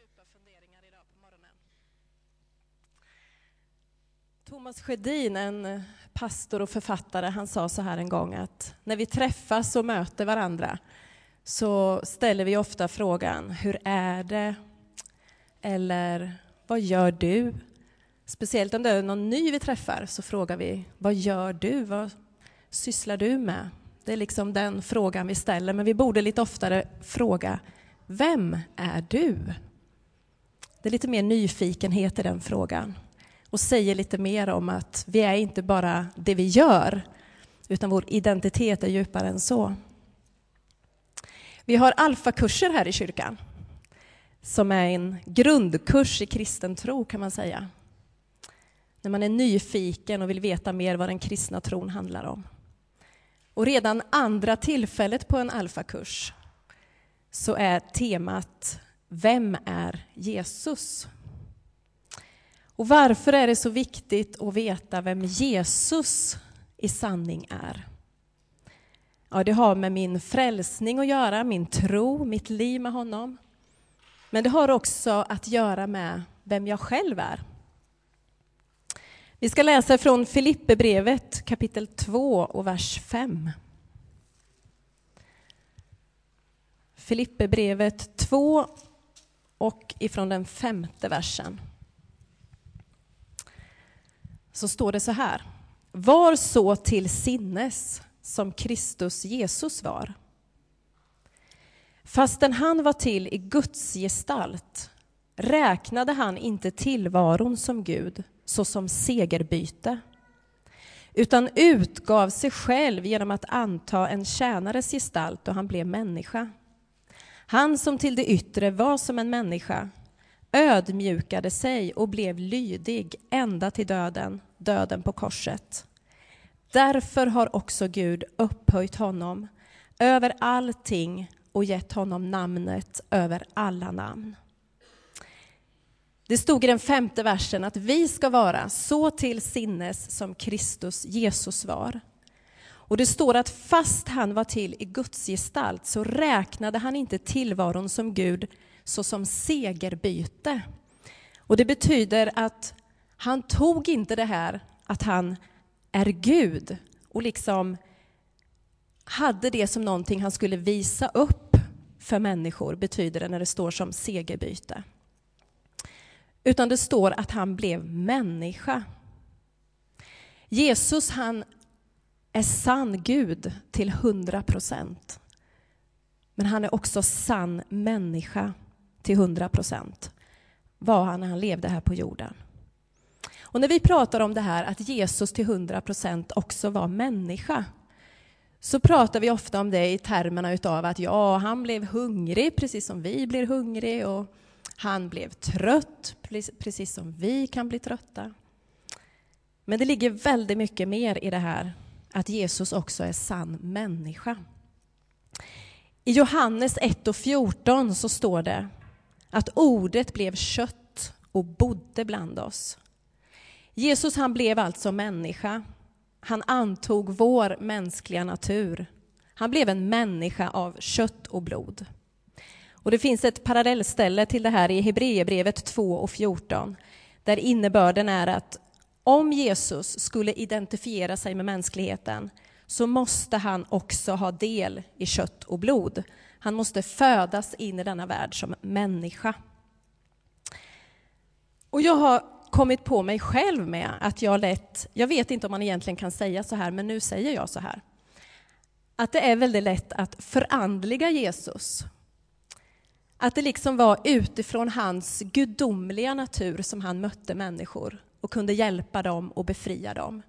djupa funderingar idag på morgonen. Thomas Sjödin, en pastor och författare, han sa så här en gång att när vi träffas och möter varandra så ställer vi ofta frågan hur är det? Eller vad gör du? Speciellt om det är någon ny vi träffar så frågar vi vad gör du? Vad sysslar du med? Det är liksom den frågan vi ställer, men vi borde lite oftare fråga vem är du? Det är lite mer nyfikenhet i den frågan och säger lite mer om att vi är inte bara det vi gör, utan vår identitet är djupare än så. Vi har alfakurser här i kyrkan, som är en grundkurs i kristen tro kan man säga. När man är nyfiken och vill veta mer vad den kristna tron handlar om. Och redan andra tillfället på en alfakurs så är temat vem är Jesus? Och varför är det så viktigt att veta vem Jesus i sanning är? Ja, det har med min frälsning att göra, min tro, mitt liv med honom. Men det har också att göra med vem jag själv är. Vi ska läsa från Filipperbrevet kapitel 2 och vers 5. Filipperbrevet 2 och ifrån den femte versen. Så står det så här. Var så till sinnes som Kristus Jesus var. Fastän han var till i Guds gestalt räknade han inte tillvaron som Gud såsom segerbyte utan utgav sig själv genom att anta en tjänares gestalt då han blev människa. Han som till det yttre var som en människa ödmjukade sig och blev lydig ända till döden, döden på korset. Därför har också Gud upphöjt honom över allting och gett honom namnet över alla namn. Det stod i den femte versen att vi ska vara så till sinnes som Kristus Jesus var. Och det står att fast han var till i Guds gestalt så räknade han inte tillvaron som Gud såsom segerbyte. Och det betyder att han tog inte det här att han är Gud och liksom hade det som någonting han skulle visa upp för människor, betyder det när det står som segerbyte. Utan det står att han blev människa. Jesus han är sann Gud till hundra procent. Men han är också sann människa till hundra procent. Var han när han levde här på jorden. Och när vi pratar om det här att Jesus till hundra procent också var människa så pratar vi ofta om det i termerna utav att ja, han blev hungrig precis som vi blir hungrig och han blev trött precis som vi kan bli trötta. Men det ligger väldigt mycket mer i det här att Jesus också är sann människa. I Johannes 1 och 14 så står det att ordet blev kött och bodde bland oss. Jesus han blev alltså människa. Han antog vår mänskliga natur. Han blev en människa av kött och blod. Och det finns ett parallellställe till det här i Hebreerbrevet 2 och 14 där innebörden är att om Jesus skulle identifiera sig med mänskligheten så måste han också ha del i kött och blod. Han måste födas in i denna värld som människa. Och jag har kommit på mig själv med att jag lätt, jag vet inte om man egentligen kan säga så här, men nu säger jag så här. Att det är väldigt lätt att förandliga Jesus. Att det liksom var utifrån hans gudomliga natur som han mötte människor och kunde hjälpa dem och befria dem.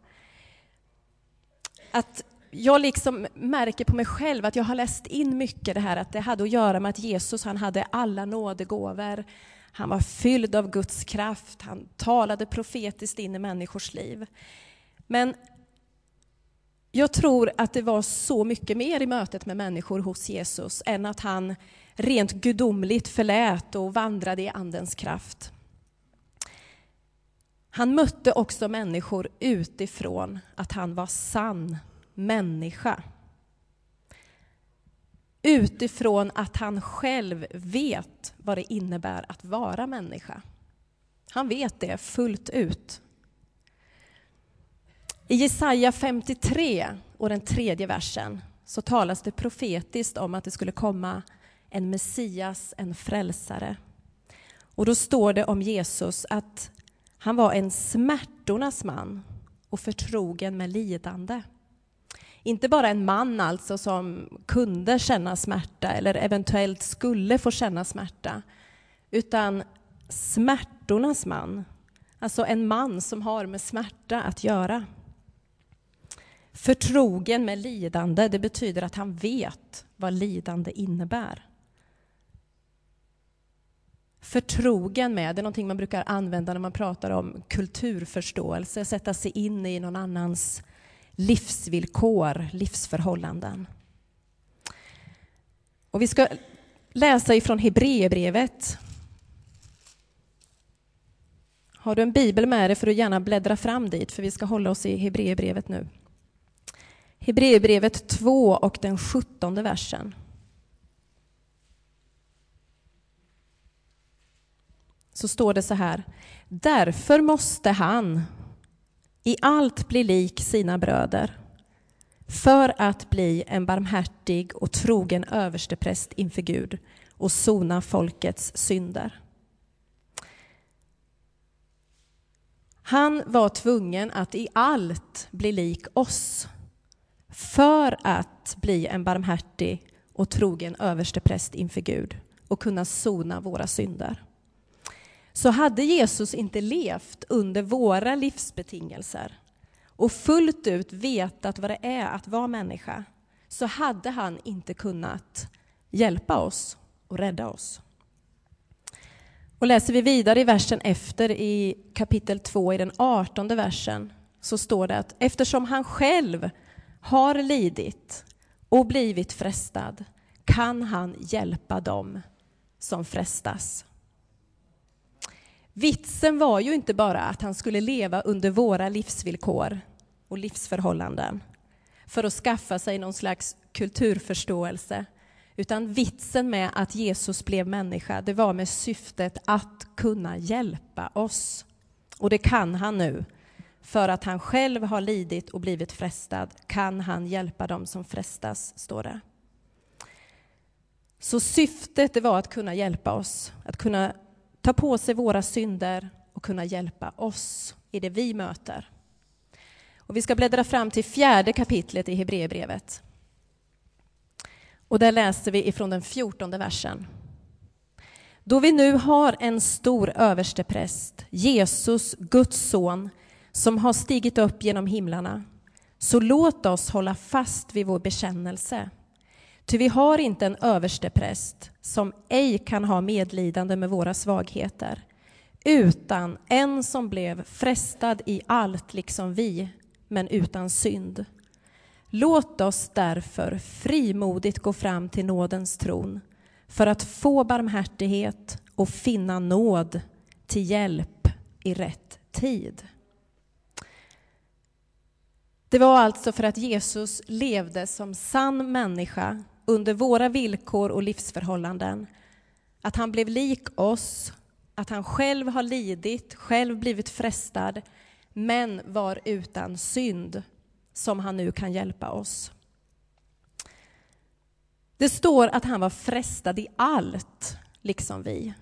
Att jag liksom märker på mig själv att jag har läst in mycket det här att det hade att göra med att Jesus han hade alla nådegåvor. Han var fylld av Guds kraft, han talade profetiskt in i människors liv. Men jag tror att det var så mycket mer i mötet med människor hos Jesus än att han rent gudomligt förlät och vandrade i Andens kraft. Han mötte också människor utifrån att han var sann människa. utifrån att han själv vet vad det innebär att vara människa. Han vet det fullt ut. I Jesaja 53 och den tredje versen så talas det profetiskt om att det skulle komma en Messias, en frälsare. Och då står det om Jesus att han var en smärtornas man och förtrogen med lidande. Inte bara en man alltså som kunde känna smärta eller eventuellt skulle få känna smärta, utan smärtornas man. Alltså en man som har med smärta att göra. Förtrogen med lidande, det betyder att han vet vad lidande innebär. Förtrogen med, det är någonting man brukar använda när man pratar om kulturförståelse, sätta sig in i någon annans livsvillkor, livsförhållanden. Och vi ska läsa ifrån Hebreerbrevet. Har du en bibel med dig får du gärna bläddra fram dit, för vi ska hålla oss i Hebreerbrevet nu. Hebreerbrevet 2 och den sjuttonde versen. Så står det så här. Därför måste han i allt bli lik sina bröder för att bli en barmhärtig och trogen överstepräst inför Gud och sona folkets synder. Han var tvungen att i allt bli lik oss för att bli en barmhärtig och trogen överstepräst inför Gud och kunna sona våra synder. Så hade Jesus inte levt under våra livsbetingelser och fullt ut vetat vad det är att vara människa så hade han inte kunnat hjälpa oss och rädda oss. Och läser vi vidare i versen efter, i kapitel 2, i den artonde versen, så står det att eftersom han själv har lidit och blivit frestad kan han hjälpa dem som frestas. Vitsen var ju inte bara att han skulle leva under våra livsvillkor och livsförhållanden för att skaffa sig någon slags kulturförståelse, utan vitsen med att Jesus blev människa, det var med syftet att kunna hjälpa oss. Och det kan han nu. För att han själv har lidit och blivit frestad kan han hjälpa dem som frestas, står det. Så syftet det var att kunna hjälpa oss, att kunna ta på sig våra synder och kunna hjälpa oss i det vi möter. Och vi ska bläddra fram till fjärde kapitlet i Hebreerbrevet. Och där läser vi ifrån den fjortonde versen. Då vi nu har en stor överstepräst, Jesus, Guds son, som har stigit upp genom himlarna, så låt oss hålla fast vid vår bekännelse. Ty vi har inte en överstepräst som ej kan ha medlidande med våra svagheter, utan en som blev frestad i allt liksom vi, men utan synd. Låt oss därför frimodigt gå fram till nådens tron för att få barmhärtighet och finna nåd till hjälp i rätt tid. Det var alltså för att Jesus levde som sann människa under våra villkor och livsförhållanden. Att han blev lik oss, att han själv har lidit, själv blivit frestad, men var utan synd, som han nu kan hjälpa oss. Det står att han var frestad i allt, liksom vi.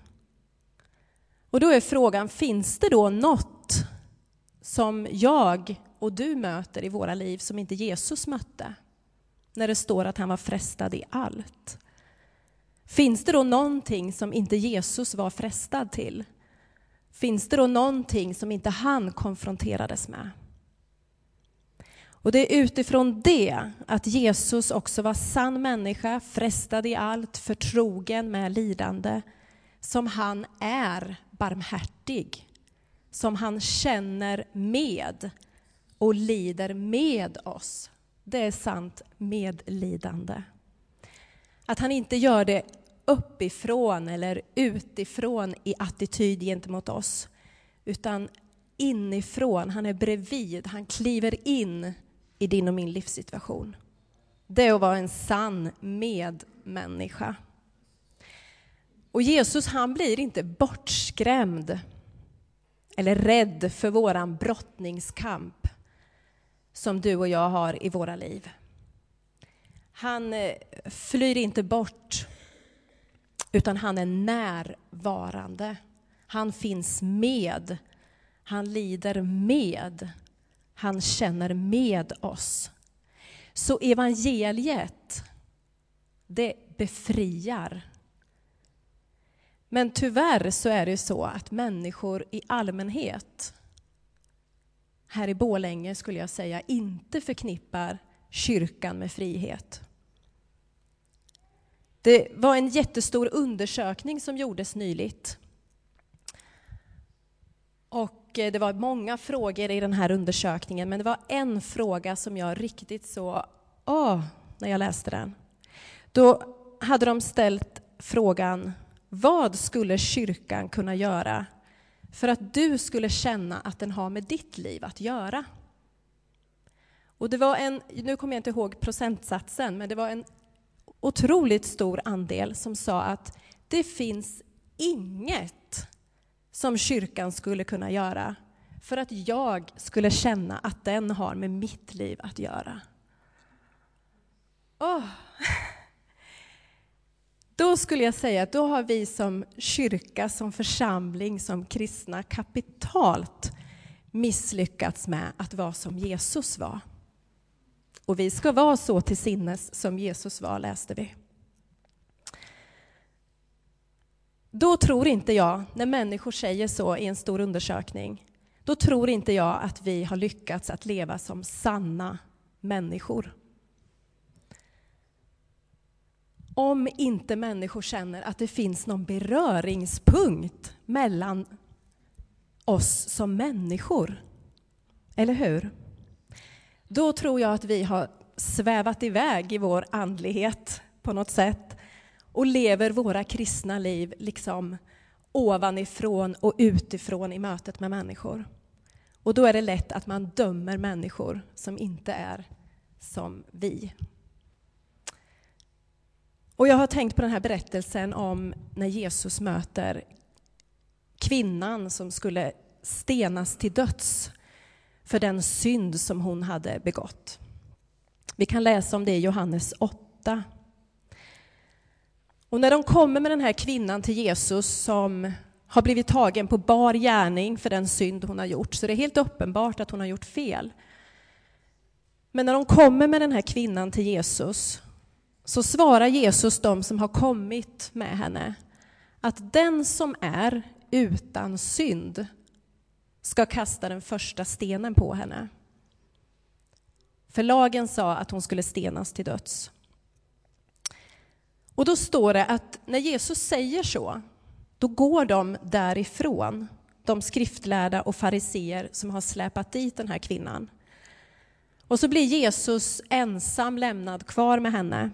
Och då är frågan, finns det då något som jag och du möter i våra liv som inte Jesus mötte? När det står att han var frestad i allt. Finns det då någonting som inte Jesus var frestad till? Finns det då någonting som inte han konfronterades med? Och det är utifrån det, att Jesus också var sann människa, frestad i allt, förtrogen med lidande, som han är barmhärtig, som han känner med och lider med oss det är sant medlidande. Att han inte gör det uppifrån eller utifrån i attityd gentemot oss, utan inifrån. Han är bredvid, han kliver in i din och min livssituation. Det är att vara en sann medmänniska. Och Jesus han blir inte bortskrämd eller rädd för våran brottningskamp som du och jag har i våra liv. Han eh, flyr inte bort, utan han är närvarande. Han finns med. Han lider med. Han känner med oss. Så evangeliet, det befriar. Men tyvärr så är det så att människor i allmänhet här i Bålänge skulle jag säga inte förknippar kyrkan med frihet. Det var en jättestor undersökning som gjordes nyligt. Och eh, det var många frågor i den här undersökningen, men det var en fråga som jag riktigt så, åh, när jag läste den. Då hade de ställt frågan, vad skulle kyrkan kunna göra för att du skulle känna att den har med ditt liv att göra? Och det var en, nu kommer jag inte ihåg procentsatsen, men det var en otroligt stor andel som sa att det finns inget som kyrkan skulle kunna göra för att jag skulle känna att den har med mitt liv att göra. Oh. Då skulle jag säga att då har vi som kyrka, som församling, som kristna kapitalt misslyckats med att vara som Jesus var. Och vi ska vara så till sinnes som Jesus var, läste vi. Då tror inte jag, när människor säger så i en stor undersökning, då tror inte jag att vi har lyckats att leva som sanna människor. Om inte människor känner att det finns någon beröringspunkt mellan oss som människor. Eller hur? Då tror jag att vi har svävat iväg i vår andlighet på något sätt och lever våra kristna liv liksom ovanifrån och utifrån i mötet med människor. Och då är det lätt att man dömer människor som inte är som vi. Och jag har tänkt på den här berättelsen om när Jesus möter kvinnan som skulle stenas till döds för den synd som hon hade begått. Vi kan läsa om det i Johannes 8. Och när de kommer med den här kvinnan till Jesus som har blivit tagen på bar gärning för den synd hon har gjort, så det är helt uppenbart att hon har gjort fel. Men när de kommer med den här kvinnan till Jesus så svarar Jesus de som har kommit med henne att den som är utan synd ska kasta den första stenen på henne. För lagen sa att hon skulle stenas till döds. Och då står det att när Jesus säger så, då går de därifrån, de skriftlärda och fariseer som har släpat dit den här kvinnan. Och så blir Jesus ensam lämnad kvar med henne.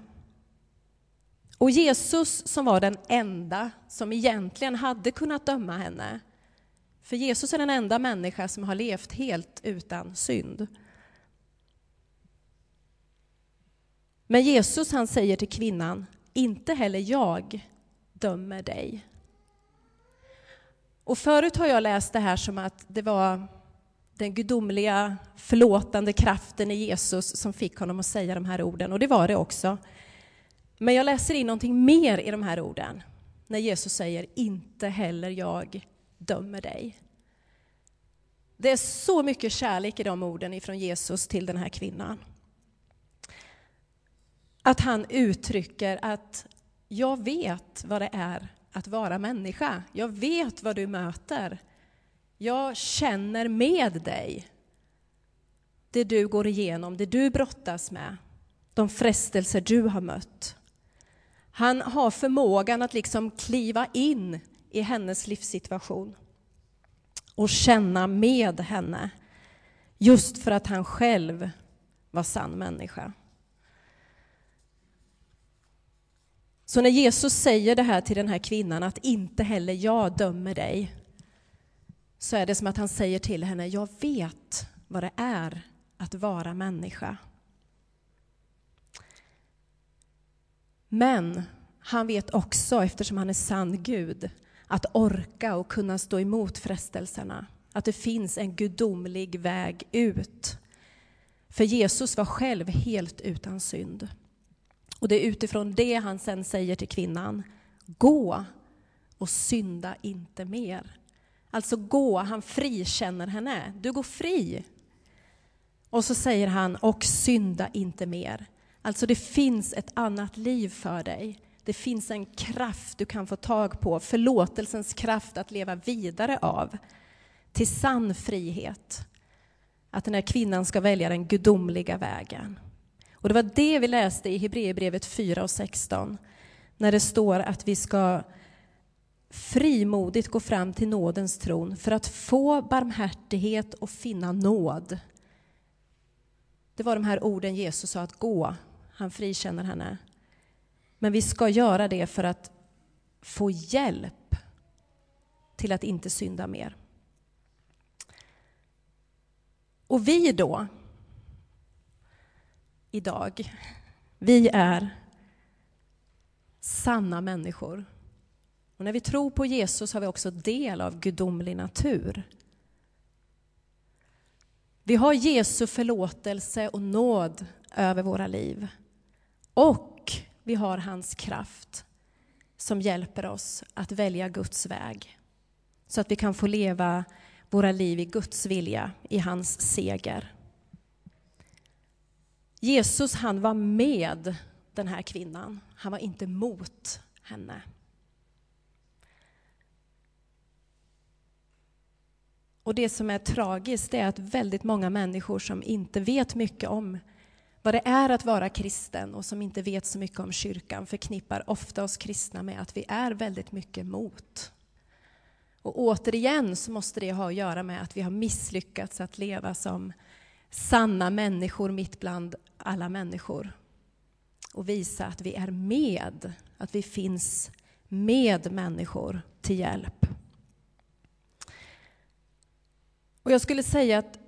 Och Jesus som var den enda som egentligen hade kunnat döma henne, för Jesus är den enda människa som har levt helt utan synd. Men Jesus han säger till kvinnan, inte heller jag dömer dig. Och förut har jag läst det här som att det var den gudomliga förlåtande kraften i Jesus som fick honom att säga de här orden, och det var det också. Men jag läser in någonting mer i de här orden, när Jesus säger inte heller jag dömer dig. Det är så mycket kärlek i de orden ifrån Jesus till den här kvinnan. Att han uttrycker att jag vet vad det är att vara människa. Jag vet vad du möter. Jag känner med dig. Det du går igenom, det du brottas med, de frestelser du har mött. Han har förmågan att liksom kliva in i hennes livssituation och känna med henne, just för att han själv var sann människa. Så när Jesus säger det här till den här kvinnan, att inte heller jag dömer dig, så är det som att han säger till henne, jag vet vad det är att vara människa. Men han vet också, eftersom han är sann Gud, att orka och kunna stå emot frestelserna. Att det finns en gudomlig väg ut. För Jesus var själv helt utan synd. Och det är utifrån det han sen säger till kvinnan, gå och synda inte mer. Alltså gå, han frikänner henne. Du går fri. Och så säger han, och synda inte mer. Alltså det finns ett annat liv för dig. Det finns en kraft du kan få tag på, förlåtelsens kraft att leva vidare av, till sann frihet. Att den här kvinnan ska välja den gudomliga vägen. Och det var det vi läste i Hebreerbrevet 4 och 16, när det står att vi ska frimodigt gå fram till nådens tron för att få barmhärtighet och finna nåd. Det var de här orden Jesus sa att gå. Han frikänner henne. Men vi ska göra det för att få hjälp till att inte synda mer. Och vi då, idag, vi är sanna människor. Och när vi tror på Jesus har vi också del av gudomlig natur. Vi har Jesu förlåtelse och nåd över våra liv. Och vi har hans kraft som hjälper oss att välja Guds väg. Så att vi kan få leva våra liv i Guds vilja, i hans seger. Jesus han var med den här kvinnan, han var inte mot henne. Och det som är tragiskt är att väldigt många människor som inte vet mycket om vad det är att vara kristen och som inte vet så mycket om kyrkan förknippar ofta oss kristna med att vi är väldigt mycket mot. Och återigen så måste det ha att göra med att vi har misslyckats att leva som sanna människor mitt bland alla människor. Och visa att vi är med, att vi finns med människor till hjälp. Och jag skulle säga att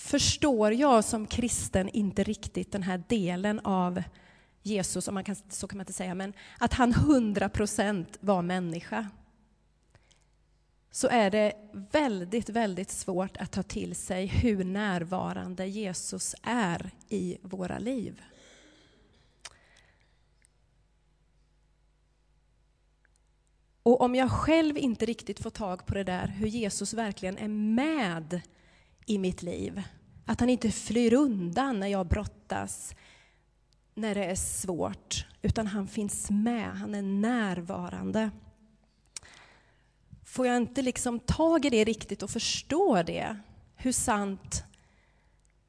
förstår jag som kristen inte riktigt den här delen av Jesus, om man kan, så kan man inte säga, men att han hundra procent var människa, så är det väldigt, väldigt svårt att ta till sig hur närvarande Jesus är i våra liv. Och om jag själv inte riktigt får tag på det där, hur Jesus verkligen är med i mitt liv, att han inte flyr undan när jag brottas, när det är svårt, utan han finns med, han är närvarande. Får jag inte liksom tag i det riktigt och förstå det, hur sant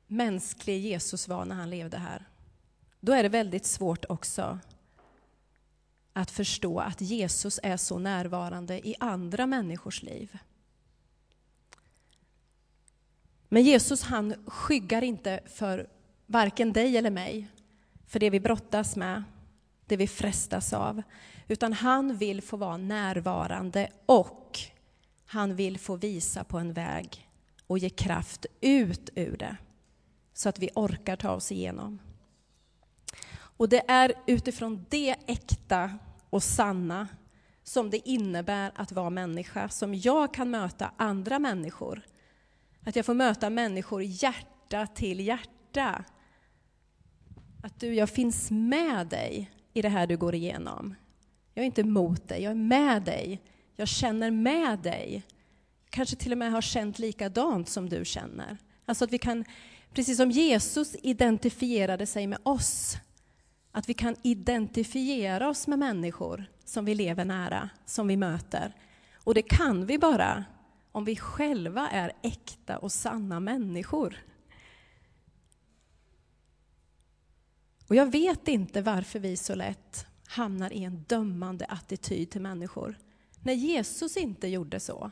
mänsklig Jesus var när han levde här, då är det väldigt svårt också att förstå att Jesus är så närvarande i andra människors liv. Men Jesus han skyggar inte för varken dig eller mig, för det vi brottas med, det vi frestas av, utan han vill få vara närvarande och han vill få visa på en väg och ge kraft ut ur det, så att vi orkar ta oss igenom. Och det är utifrån det äkta och sanna som det innebär att vara människa, som jag kan möta andra människor. Att jag får möta människor hjärta till hjärta. Att du, jag finns med dig i det här du går igenom. Jag är inte emot dig, jag är med dig. Jag känner med dig. Kanske till och med har känt likadant som du känner. Alltså att vi kan, precis som Jesus identifierade sig med oss, att vi kan identifiera oss med människor som vi lever nära, som vi möter. Och det kan vi bara om vi själva är äkta och sanna människor. Och jag vet inte varför vi så lätt hamnar i en dömande attityd till människor, när Jesus inte gjorde så.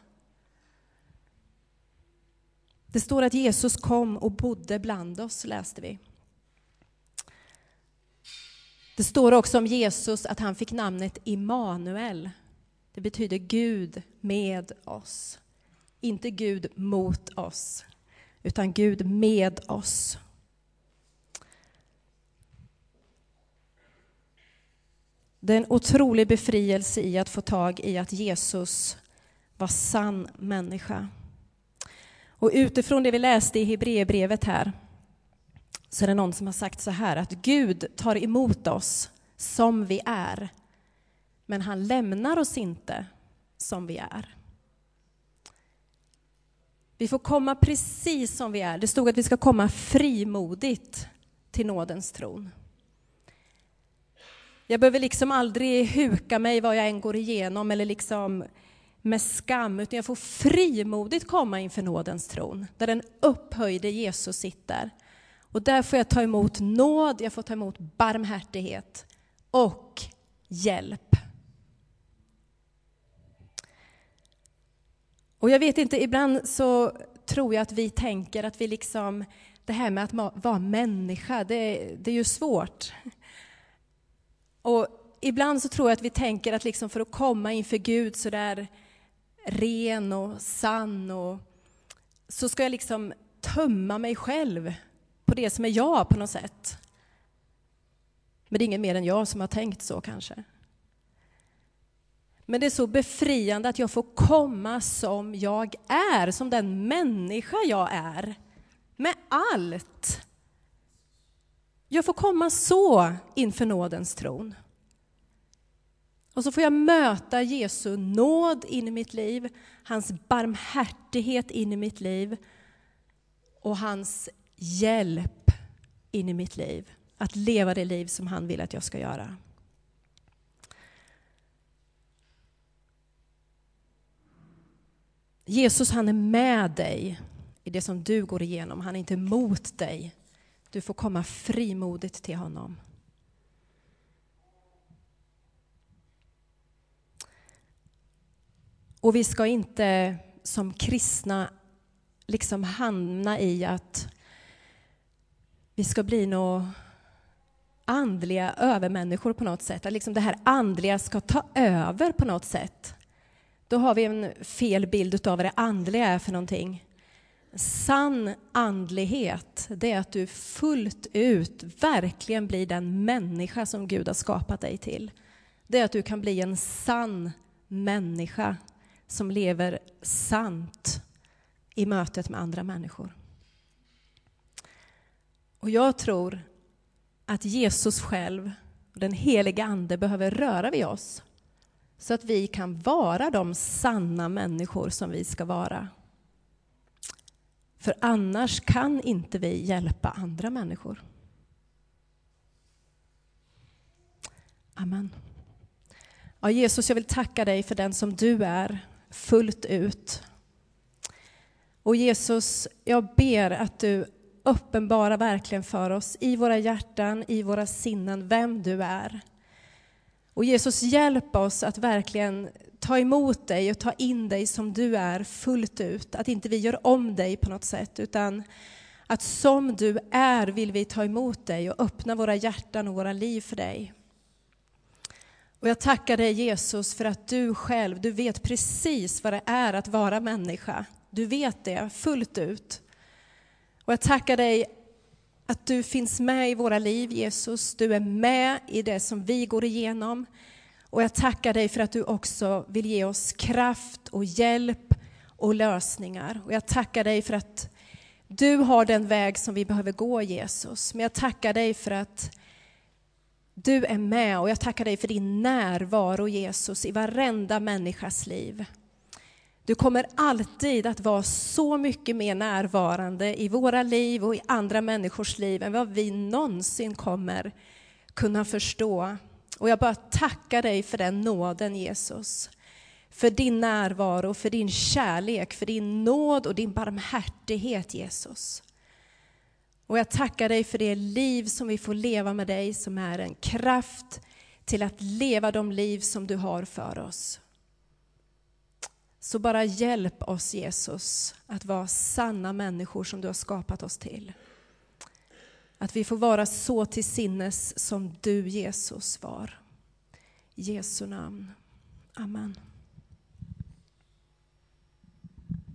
Det står att Jesus kom och bodde bland oss, läste vi. Det står också om Jesus att han fick namnet Immanuel. Det betyder Gud med oss. Inte Gud mot oss, utan Gud med oss. Det är en otrolig befrielse i att få tag i att Jesus var sann människa. Och utifrån det vi läste i Hebreerbrevet här så är det någon som har sagt så här att Gud tar emot oss som vi är, men han lämnar oss inte som vi är. Vi får komma precis som vi är. Det stod att vi ska komma frimodigt till nådens tron. Jag behöver liksom aldrig huka mig vad jag än går igenom eller liksom med skam, utan jag får frimodigt komma inför nådens tron, där den upphöjde Jesus sitter. Och där får jag ta emot nåd, jag får ta emot barmhärtighet och hjälp. Och jag vet inte, ibland så tror jag att vi tänker att vi liksom, det här med att vara människa, det, det är ju svårt. Och ibland så tror jag att vi tänker att liksom för att komma inför Gud så där ren och sann och så ska jag liksom tömma mig själv på det som är jag på något sätt. Men det är ingen mer än jag som har tänkt så kanske. Men det är så befriande att jag får komma som jag är, som den människa jag är. Med allt. Jag får komma så inför nådens tron. Och så får jag möta Jesu nåd in i mitt liv, hans barmhärtighet in i mitt liv och hans hjälp in i mitt liv. Att leva det liv som han vill att jag ska göra. Jesus han är med dig i det som du går igenom. Han är inte emot dig. Du får komma frimodigt till honom. Och vi ska inte som kristna liksom hamna i att vi ska bli några andliga övermänniskor på något sätt. Att liksom det här andliga ska ta över på något sätt. Då har vi en fel bild av vad det andliga är för någonting. Sann andlighet, det är att du fullt ut verkligen blir den människa som Gud har skapat dig till. Det är att du kan bli en sann människa som lever sant i mötet med andra människor. Och jag tror att Jesus själv, den heliga Ande, behöver röra vid oss så att vi kan vara de sanna människor som vi ska vara. För annars kan inte vi hjälpa andra människor. Amen. Ja, Jesus, jag vill tacka dig för den som du är, fullt ut. Och Jesus, jag ber att du uppenbarar verkligen för oss i våra hjärtan, i våra sinnen, vem du är. Och Jesus, hjälp oss att verkligen ta emot dig och ta in dig som du är fullt ut. Att inte vi gör om dig på något sätt, utan att som du är vill vi ta emot dig och öppna våra hjärtan och våra liv för dig. Och jag tackar dig Jesus för att du själv, du vet precis vad det är att vara människa. Du vet det fullt ut. Och jag tackar dig att du finns med i våra liv, Jesus. Du är med i det som vi går igenom. Och jag tackar dig för att du också vill ge oss kraft och hjälp och lösningar. Och jag tackar dig för att du har den väg som vi behöver gå, Jesus. Men jag tackar dig för att du är med och jag tackar dig för din närvaro, Jesus, i varenda människas liv. Du kommer alltid att vara så mycket mer närvarande i våra liv och i andra människors liv än vad vi någonsin kommer kunna förstå. Och jag bara tackar dig för den nåden, Jesus. För din närvaro, för din kärlek, för din nåd och din barmhärtighet, Jesus. Och jag tackar dig för det liv som vi får leva med dig, som är en kraft till att leva de liv som du har för oss. Så bara hjälp oss Jesus att vara sanna människor som du har skapat oss till. Att vi får vara så till sinnes som du Jesus var. I Jesu namn. Amen.